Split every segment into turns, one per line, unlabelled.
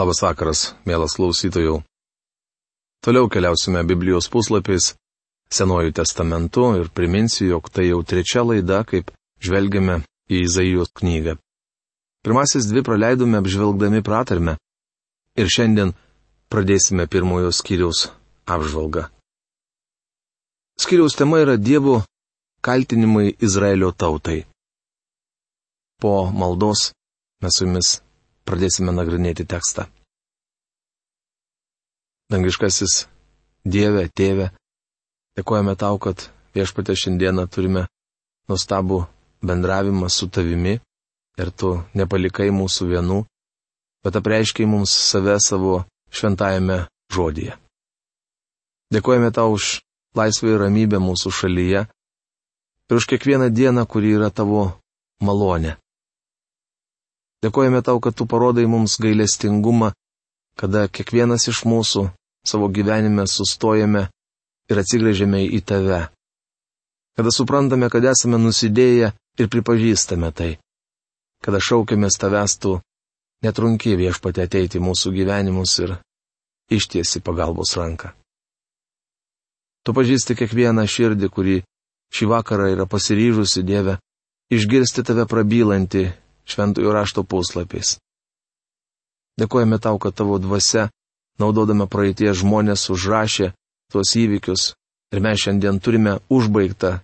Labas vakaras, mielas klausytojų. Toliau keliausime Biblijos puslapiais, Senuoju testamentu ir priminsiu, jog tai jau trečia laida, kaip žvelgiame į Izaijos knygą. Pirmasis dvi praleidome apžvelgdami pratarmę ir šiandien pradėsime pirmojo skyriaus apžvalgą. Skyriaus tema yra Dievo kaltinimai Izraelio tautai. Po maldos mes su jumis pradėsime nagrinėti tekstą. Dangiškasis Dieve, Tėve, dėkojame tau, kad viešpatė šiandieną turime nuostabų bendravimą su tavimi ir tu nepalikai mūsų vienų, bet apreiškiai mums save savo šventajame žodyje. Dėkojame tau už laisvę ir ramybę mūsų šalyje ir už kiekvieną dieną, kuri yra tavo malonė. Dėkojame tau, kad tu parodai mums gailestingumą, kada kiekvienas iš mūsų savo gyvenime sustojame ir atsigrėžiame į tave. Kada suprantame, kad esame nusidėję ir pripažįstame tai. Kada šaukėmės tavęs tu, netrunki viešpatė ateiti mūsų gyvenimus ir ištiesi pagalbos ranką. Tu pažįsti kiekvieną širdį, kuri šį vakarą yra pasiryžusi Dieve, išgirsti tave prabylantį šventųjų rašto puslapiais. Dėkojame tau, kad tavo dvasia, naudodama praeitie žmonės, užrašė tuos įvykius ir mes šiandien turime užbaigtą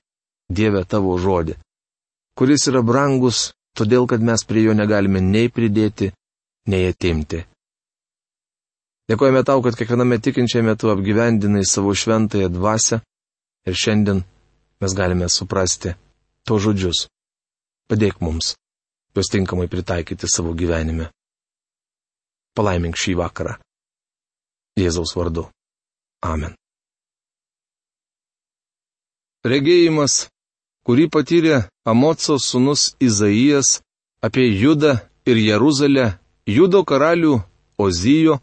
Dievę tavo žodį, kuris yra brangus, todėl kad mes prie jo negalime nei pridėti, nei atimti. Dėkojame tau, kad kiekviename tikinčiame tu apgyvendinai savo šventąją dvasę ir šiandien mes galime suprasti to žodžius. Padėk mums juos tinkamai pritaikyti savo gyvenime. Palaimink šį vakarą. Jėzaus vardu. Amen. Regėjimas, kurį patyrė Amoco sūnus Izaijas apie Judą ir Jeruzalę, Judo karalių Ozijo,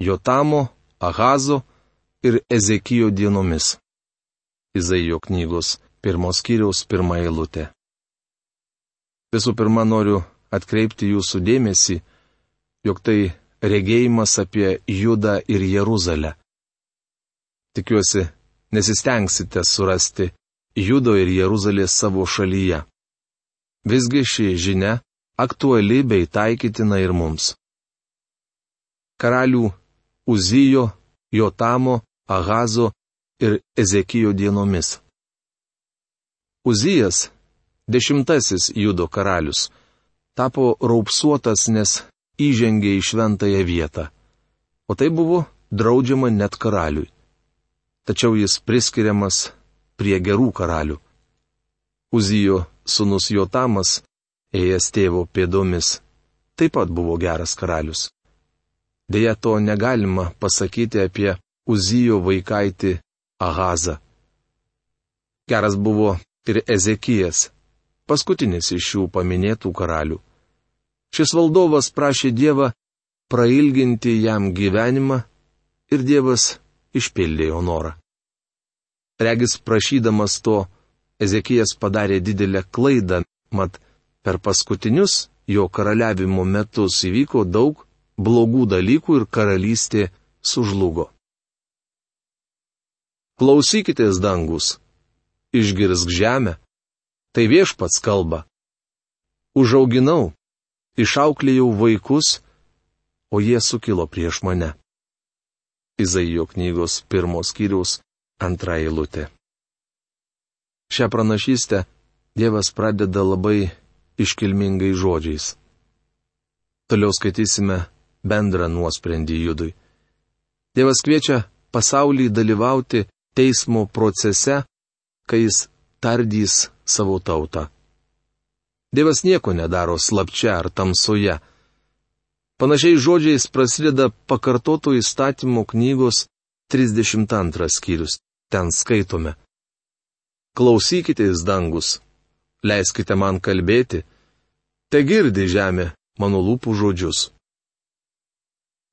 Jotamo, Ahazo ir Ezekijo dienomis. Izaijo knygos pirmos kiriaus pirmą eilutę. Visų pirma, noriu atkreipti jūsų dėmesį, jog tai regėjimas apie Judą ir Jeruzalę. Tikiuosi, nesistengsite surasti Judo ir Jeruzalės savo šalyje. Visgi ši žinia aktuali bei taikytina ir mums. Karalių Uzijo, Jotamo, Ahazo ir Ezekijo dienomis. Uzijas dešimtasis Judo karalius, tapo raupsuotas, nes įžengė į šventąją vietą. O tai buvo draudžiama net karaliui. Tačiau jis priskiriamas prie gerų karalių. Uzijo sunus Jotamas, ėjęs tėvo pėdomis, taip pat buvo geras karalius. Deja, to negalima pasakyti apie Uzijo vaikaitį Ahazą. Geras buvo ir Ezekijas, paskutinis iš šių paminėtų karalių. Šis valdovas prašė Dievą prailginti jam gyvenimą ir Dievas išpildė jo norą. Regis prašydamas to, Ezekijas padarė didelę klaidą, mat per paskutinius jo karaliavimo metus įvyko daug blogų dalykų ir karalystė sužlugo. Klausykitės dangus, išgirsk žemę, Tai viešpats kalba. Užauginau, išauklėjau vaikus, o jie sukilo prieš mane. Izaijo knygos pirmos skyriaus antra eilutė. Šią pranašystę Dievas pradeda labai iškilmingai žodžiais. Toliau skaitysime bendrą nuosprendį judui. Dievas kviečia pasaulį dalyvauti teismo procese, kai jis tardys savo tautą. Dievas nieko nedaro slapčia ar tamsoje. Panašiai žodžiais prasideda pakartoto įstatymo knygos 32 skyrius. Ten skaitome. Klausykitės dangus, leiskite man kalbėti, te girdi žemė mano lūpų žodžius.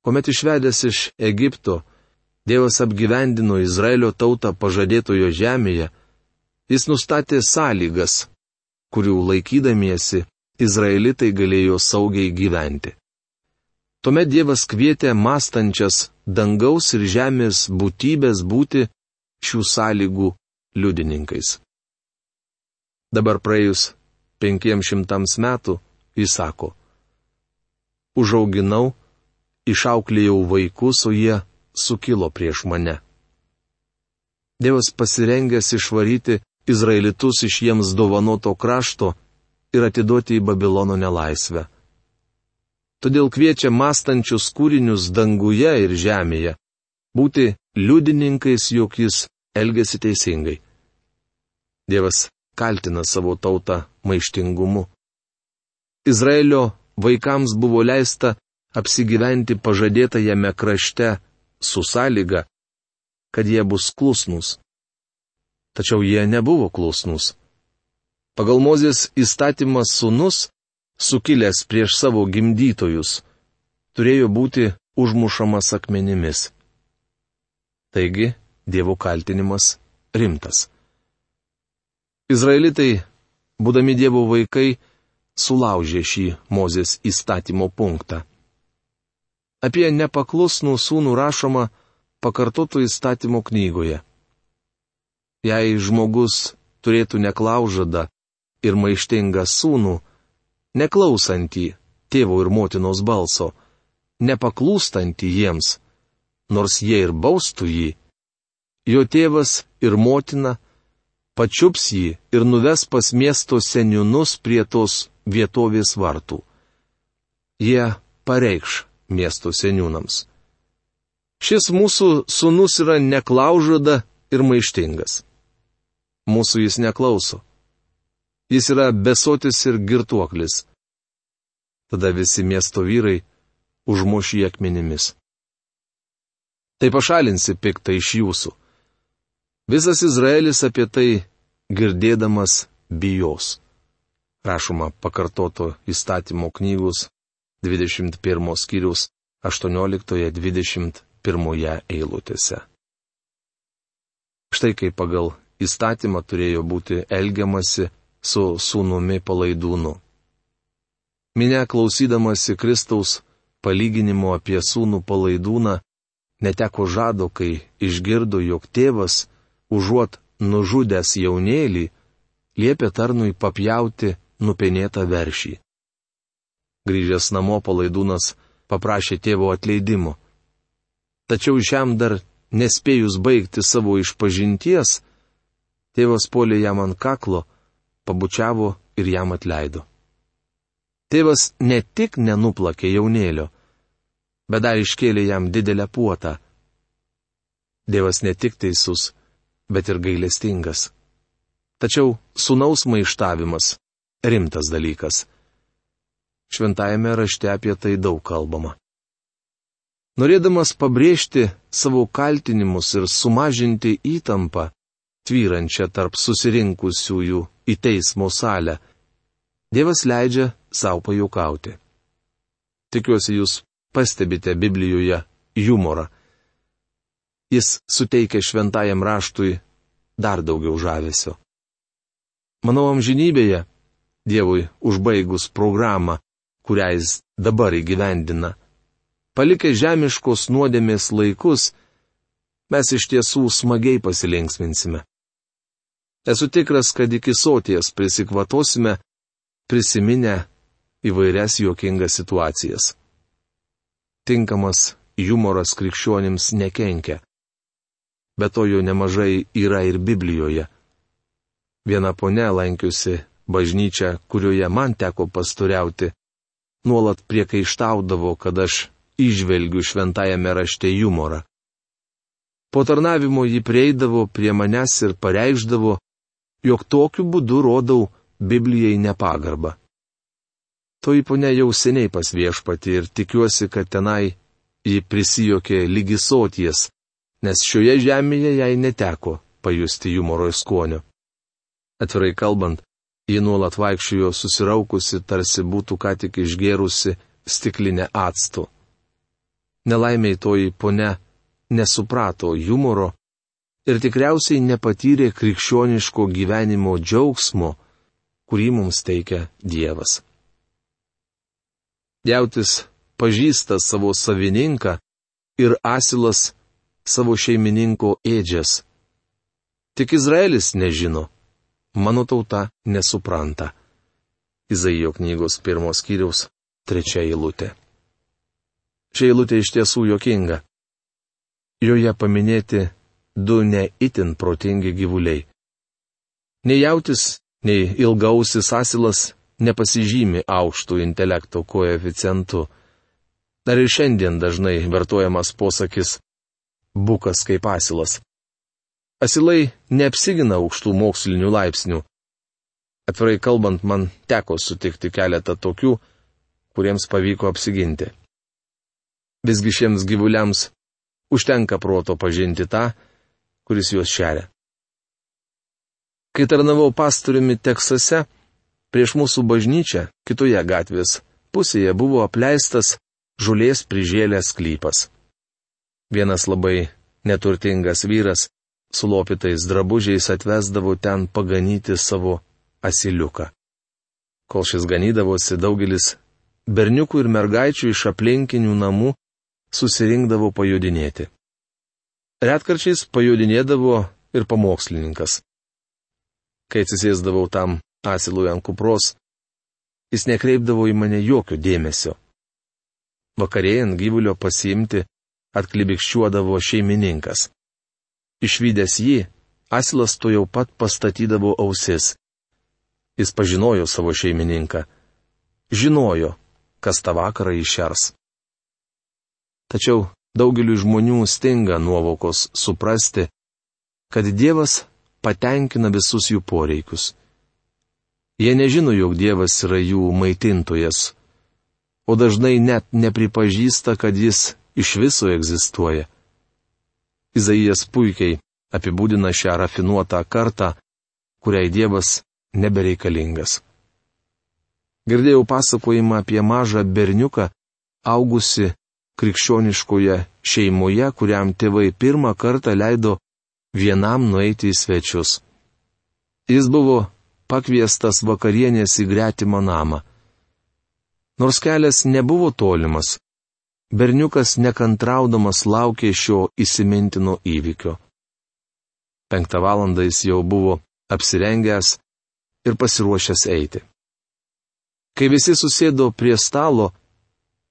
Komet išvedęs iš Egipto, Dievas apgyvendino Izraelio tautą pažadėtojo žemėje, Jis nustatė sąlygas, kurių laikydamiesi Izraelitai galėjo saugiai gyventi. Tuomet Dievas kvietė mąstančias dangaus ir žemės būtybės būti šių sąlygų liudininkais. Dabar praėjus penkiems šimtams metų, jis sako, užauginau, išauklėjau vaikus, o jie sukilo prieš mane. Dievas pasirengęs išvaryti izraelitus iš jiems dovanoto krašto ir atiduoti į Babilono nelaisvę. Todėl kviečia mąstančius kūrinius danguje ir žemėje būti liudininkais, jog jis elgesi teisingai. Dievas kaltina savo tautą maištingumu. Izraelio vaikams buvo leista apsigyventi pažadėtajame krašte su sąlyga, kad jie bus klusnus. Tačiau jie nebuvo klusnus. Pagal Mozės įstatymas sunus sukilęs prieš savo gimdytojus, turėjo būti užmušamas akmenimis. Taigi, Dievo kaltinimas rimtas. Izraelitai, būdami Dievo vaikai, sulaužė šį Mozės įstatymo punktą. Apie nepaklusnų sūnų rašoma pakartoto įstatymo knygoje. Jei žmogus turėtų neklaužadą ir maištingą sūnų, neklausantį tėvo ir motinos balso, nepaklūstantį jiems, nors jie ir baustų jį, jo tėvas ir motina pačiups jį ir nuves pas miesto seniūnus prie tos vietovės vartų. Jie pareikš miesto seniūnams. Šis mūsų sunus yra neklaužada ir maištingas. Mūsų jis neklauso. Jis yra besotis ir girtuoklis. Tada visi miesto vyrai užmuš jį akmenimis. Tai pašalinsi piktą iš jūsų. Visas Izraelis apie tai girdėdamas bijos. Rašoma pakartoto įstatymo knygos 21 skyrius 18-21 eilutėse. Štai kaip pagal įstatymą turėjo būti elgiamasi su sūnumi palaidūnu. Minė klausydamasi Kristaus palyginimo apie sūnų palaidūną, neteko žado, kai išgirdo, jog tėvas, užuot nužudęs jaunėlį, liepė tarnui papjauti nupenėtą veršį. Grįžęs namo palaidūnas paprašė tėvo atleidimo. Tačiau šiam dar nespėjus baigti savo išpažinties, tėvas polė jam ant kaklo, pabučiavo ir jam atleido. Tėvas ne tik nenuplakė jaunėlio, bet dar iškėlė jam didelę puotą. Dievas ne tik teisus, bet ir gailestingas. Tačiau sunaus maištavimas - rimtas dalykas. Šventajame rašte apie tai daug kalbama. Norėdamas pabrėžti savo kaltinimus ir sumažinti įtampą, tvyrančią tarp susirinkusiųjų į teismo salę. Dievas leidžia savo pajokauti. Tikiuosi, jūs pastebite Biblijoje humorą. Jis suteikia šventajam raštui dar daugiau žavesio. Manau, amžinybėje, Dievui užbaigus programą, kurią jis dabar įgyvendina, palikę žemiškos nuodėmės laikus, mes iš tiesų smagiai pasilinksminsime. Esu tikras, kad iki soties prisikvatosime, prisiminę įvairias juokingas situacijas. Tinkamas humoras krikščionims nekenkia. Bet to jo nemažai yra ir Biblijoje. Viena ponė lankiusi bažnyčią, kurioje man teko pasturiauti, nuolat priekaištaudavo, kad aš išvelgiu šventajame rašte humorą. Po tarnavimo ji prieidavo prie manęs ir pareikšdavo, jog tokiu būdu rodau Biblijai nepagarbą. Toji ponia jau seniai pas viešpati ir tikiuosi, kad tenai ji prisijokė lygi soties, nes šioje žemėje jai neteko pajusti humoro skonio. Atvirai kalbant, ji nuolat vaikščiojo susiraukusi, tarsi būtų ką tik išgėrusi stiklinę actų. Nelaimiai toji ponia nesuprato humoro ir tikriausiai nepatyrė krikščioniško gyvenimo džiaugsmo, kurį mums teikia Dievas. Jautis pažįsta savo savininką ir asilas savo šeimininko ėdžias. Tik Izraelis nežino, mano tauta nesupranta. Izaijo knygos pirmos kiriaus trečia eilutė. Šia eilutė iš tiesų jokinga. Joje paminėti du neįtin protingi gyvuliai. Nei jautis, nei ilgausis asilas nepasižymi aukštų intelekto koeficientu. Dar ir šiandien dažnai vartojamas posakis - bukas kaip asilas. Asilai neapsigina aukštų mokslinių laipsnių. Atvirai kalbant, man teko sutikti keletą tokių, kuriems pavyko apsiginti. Visgi šiems gyvuliams užtenka proto pažinti tą, kuris juos šeria. Kai tarnavau pastoriumi Teksase, prieš mūsų bažnyčią, kitoje gatvės pusėje buvo apleistas žulės prižėlęs klypas. Vienas labai neturtingas vyras su lopytais drabužiais atvesdavo ten paganyti savo asiliuką. Kol šis ganydavosi, daugelis berniukų ir mergaičių iš aplinkinių namų susirinkdavo pajudinėti. Retkarčiais pajudinėdavo ir pamokslininkas. Kai atsisėsdavau tam asilui ant kupros, jis nekreipdavo į mane jokio dėmesio. Vakarėjant gyvulio pasiimti atklibikščiuodavo šeimininkas. Išvykęs jį, asilas to jau pat pastatydavo ausis. Jis pažinojo savo šeimininką. Žinojo, kas tą vakarą išers. Tačiau daugeliu žmonių stinga nuovokos suprasti, kad Dievas patenkina visus jų poreikius. Jie nežino, jog Dievas yra jų maitintojas, o dažnai net nepripažįsta, kad jis iš viso egzistuoja. Izaijas puikiai apibūdina šią rafinuotą kartą, kuriai Dievas nebereikalingas. Girdėjau pasakojimą apie mažą berniuką, augusi krikščioniškoje šeimoje, kuriam tėvai pirmą kartą leido vienam nueiti į svečius. Jis buvo pakviestas vakarienės į gretimą namą. Nors kelias nebuvo tolimas, berniukas nekantraudamas laukė šio įsimintino įvykio. Penktą valandą jis jau buvo apsirengęs ir pasiruošęs eiti. Kai visi susėdo prie stalo,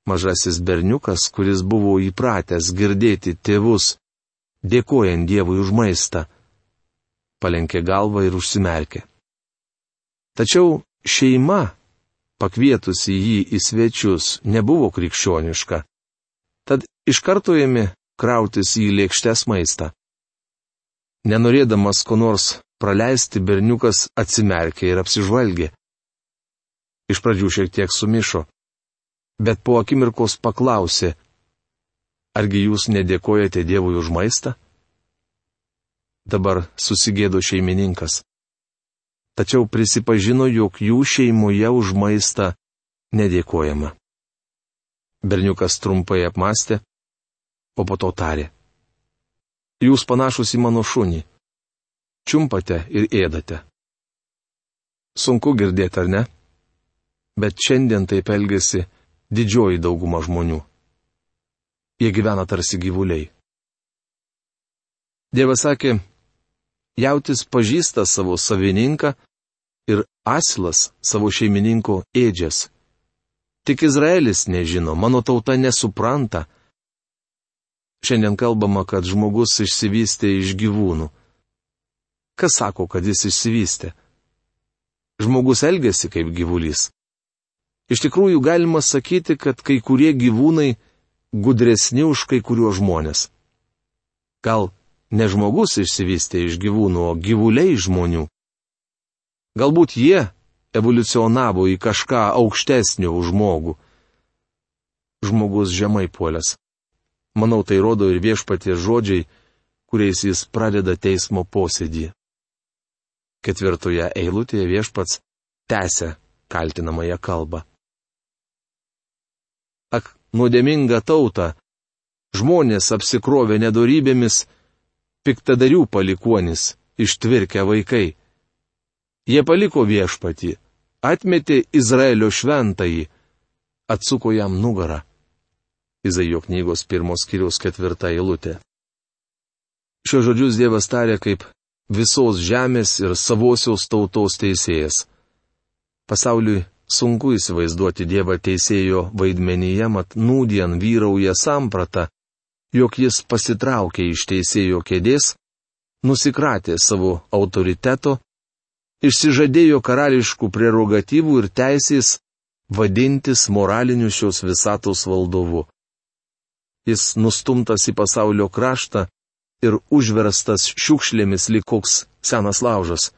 mažasis berniukas, kuris buvo įpratęs girdėti tėvus, dėkojant Dievui už maistą, palenkė galvą ir užsimerkė. Tačiau šeima, pakvietusi jį į svečius, nebuvo krikščioniška. Tad iš karto ėmė krautis į lėkštes maistą. Nenorėdamas ko nors praleisti, berniukas atsimerkė ir apsižvalgė. Iš pradžių šiek tiek sumišo, bet po akimirkos paklausė, argi jūs nedėkojate Dievui už maistą? Dabar susigėdo šeimininkas. Tačiau prisipažino, jog jų šeimoje už maistą nedėkojama. Berniukas trumpai apmastė, o po to tarė. Jūs panašus į mano šunį. Čiumpate ir ėdate. Sunku girdėti, ar ne? Bet šiandien taip elgesi didžioji dauguma žmonių. Jie gyvena tarsi gyvuliai. Dievas sakė, jautis pažįsta savo savininką ir asilas savo šeimininko ėdžias. Tik Izraelis nežino, mano tauta nesupranta. Šiandien kalbama, kad žmogus išsivystė iš gyvūnų. Kas sako, kad jis išsivystė? Žmogus elgesi kaip gyvulys. Iš tikrųjų galima sakyti, kad kai kurie gyvūnai gudresni už kai kuriuos žmonės. Gal ne žmogus išsivystė iš gyvūnų, o gyvuliai žmonių. Galbūt jie evoliucionavo į kažką aukštesnio už žmogų. Žmogus žemai puolęs. Manau, tai rodo ir viešpatie žodžiai, kuriais jis pradeda teismo posėdį. Ketvirtoje eilutėje viešpats tęsia kaltinamąją kalbą ak, nuodėmingą tautą. Žmonės apsikrovė nedorybėmis, piktadarių palikuonis, ištvirkę vaikai. Jie paliko viešpatį, atmetė Izraelio šventąjį, atsuko jam nugarą, Izaijo knygos pirmos kiriaus ketvirta eilutė. Šios žodžius Dievas tarė kaip visos žemės ir savosios tautos teisėjas. Pasauliui sunku įsivaizduoti Dievą teisėjo vaidmenyje, mat nūdien vyrauja samprata, jog jis pasitraukė iš teisėjo kėdės, nusikratė savo autoriteto, išsižadėjo karališkų prerogatyvų ir teisės vadintis moraliniu šios visatos valdovu. Jis nustumtas į pasaulio kraštą ir užverstas šiukšlėmis lyg koks senas laužas.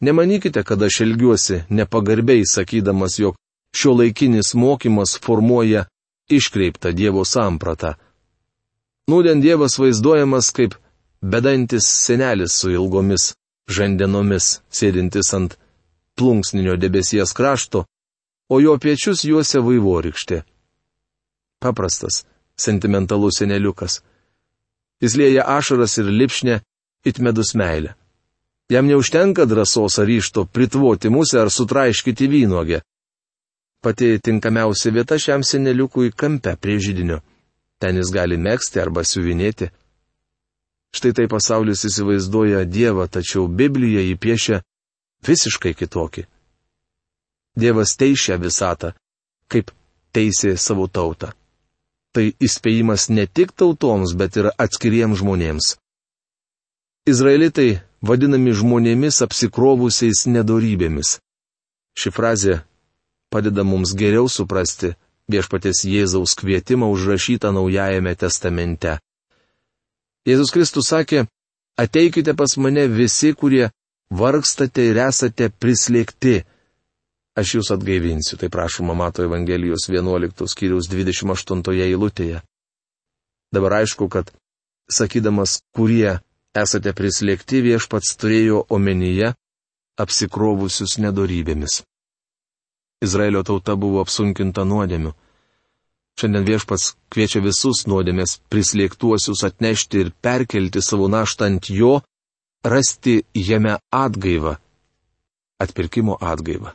Nemanykite, kad aš elgiuosi nepagarbiai sakydamas, jog šio laikinis mokymas formuoja iškreiptą Dievo sampratą. Nūdien Dievas vaizduojamas kaip bedantis senelis su ilgomis žandenomis, sėdintis ant plunksninio debesies krašto, o jo pečius juosia vaivorykštė. Paprastas, sentimentalus seneliukas. Jis lėja ašaras ir lipšnė, itmedus meilę. Jam neužtenka drąsos ar ryšto pritvoti musę ar sutraiškyti vynogę. Pati tinkamiausia vieta šiam seneliukui kampe prie žydinio. Ten jis gali mėgsti arba siuvinėti. Štai tai pasaulis įsivaizduoja Dievą, tačiau Biblija jį piešia visiškai kitokį. Dievas teišia visatą, kaip teisė savo tautą. Tai įspėjimas ne tik tautoms, bet ir atskiriems žmonėms. Izraelitai vadinami žmonėmis apsikrovusiais nedorybėmis. Ši frazė padeda mums geriau suprasti viešpatės Jėzaus kvietimą užrašytą Naujajame testamente. Jėzus Kristus sakė, ateikite pas mane visi, kurie vargstate ir esate prislėgti. Aš jūs atgaivinsiu, tai prašoma Mato Evangelijos 11 skyriaus 28 eilutėje. Dabar aišku, kad, sakydamas, kurie esate prislėgti, viešpats turėjo omenyje apsikrovusius nedorybėmis. Izraelio tauta buvo apsunkinta nuodėmiu. Šiandien viešpats kviečia visus nuodėmės prislėgtuosius atnešti ir perkelti savo naštą ant jo, rasti jame atgaivą. Atpirkimo atgaivą.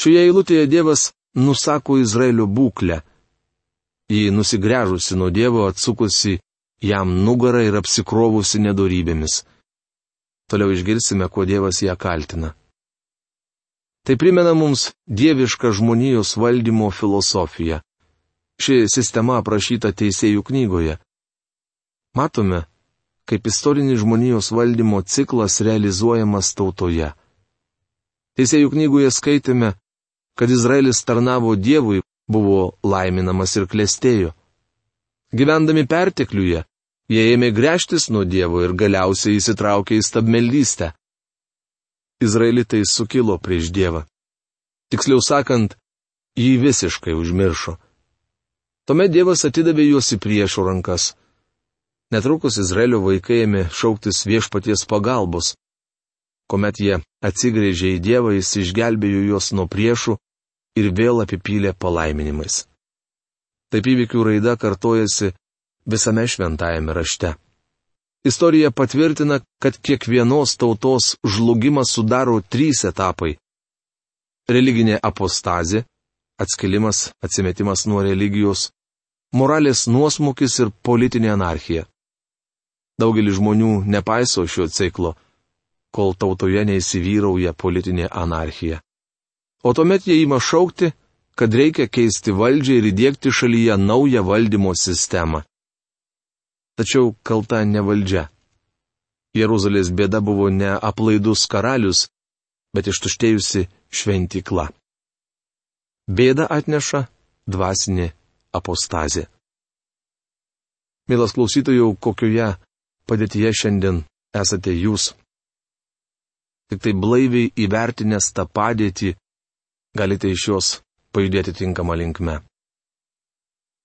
Šioje eilutėje Dievas nusako Izraelio būklę. Jį nusigręžusi nuo Dievo atsukusi jam nugarą ir apsikrovusi nedorybėmis. Toliau išgirsime, kuo Dievas ją kaltina. Tai primena mums dievišką žmonijos valdymo filosofiją. Ši sistema aprašyta teisėjų knygoje. Matome, kaip istorinis žmonijos valdymo ciklas realizuojamas tautoje. Teisėjų knygoje skaitėme, kad Izraelis tarnavo Dievui, buvo laiminamas ir klestėjo. Gyvendami pertekliuje, jie ėmė grėžtis nuo Dievo ir galiausiai įsitraukė į stabmeldystę. Izraelitai sukilo prieš Dievą. Tiksliau sakant, jį visiškai užmiršo. Tuomet Dievas atidavė juos į priešų rankas. Netrukus Izraelio vaikai ėmė šauktis viešpaties pagalbos. Komet jie atsigrėžė į Dievą, jis išgelbėjo juos nuo priešų ir vėl apipylė palaiminimais. Taip įvykių raida kartojasi visame šventajame rašte. Istorija patvirtina, kad kiekvienos tautos žlugimas sudaro trys etapai - religinė apostazė, atskilimas, atsimetimas nuo religijos moralės nuosmukis ir politinė anarchija. Daugelis žmonių nepaiso šio ciklo, kol tautoje neįsivyrauja politinė anarchija. O tuomet jie ima šaukti, kad reikia keisti valdžią ir įdėkti šalyje naują valdymo sistemą. Tačiau kalta ne valdžia. Jeruzalės bėda buvo ne aplaidus karalius, bet ištuštėjusi šventykla. Bėda atneša dvasinė apostazė. Mielas klausytojų, kokioje padėtyje šiandien esate jūs? Tik tai blaiviai įvertinęs tą padėtį, galite iš jos pajudėti tinkamą linkmę.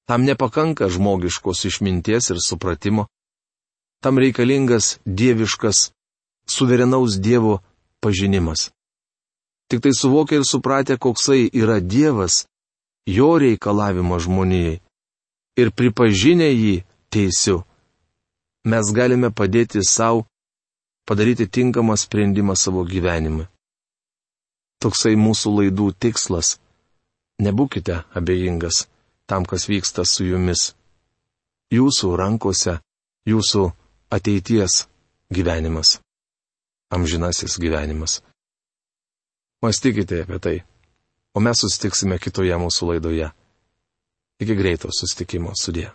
Tam nepakanka žmogiškos išminties ir supratimo, tam reikalingas dieviškas, suverenaus Dievo pažinimas. Tik tai suvokia ir supratę, koksai yra Dievas, jo reikalavimo žmonijai ir pripažinę jį teisiu, mes galime padėti savo padaryti tinkamą sprendimą savo gyvenimui. Toksai mūsų laidų tikslas. Nebūkite abejingas, tam, kas vyksta su jumis. Jūsų rankose, jūsų ateities gyvenimas. Amžinasis gyvenimas. Mąstykite apie tai. O mes susitiksime kitoje mūsų laidoje. Iki greito susitikimo sudė.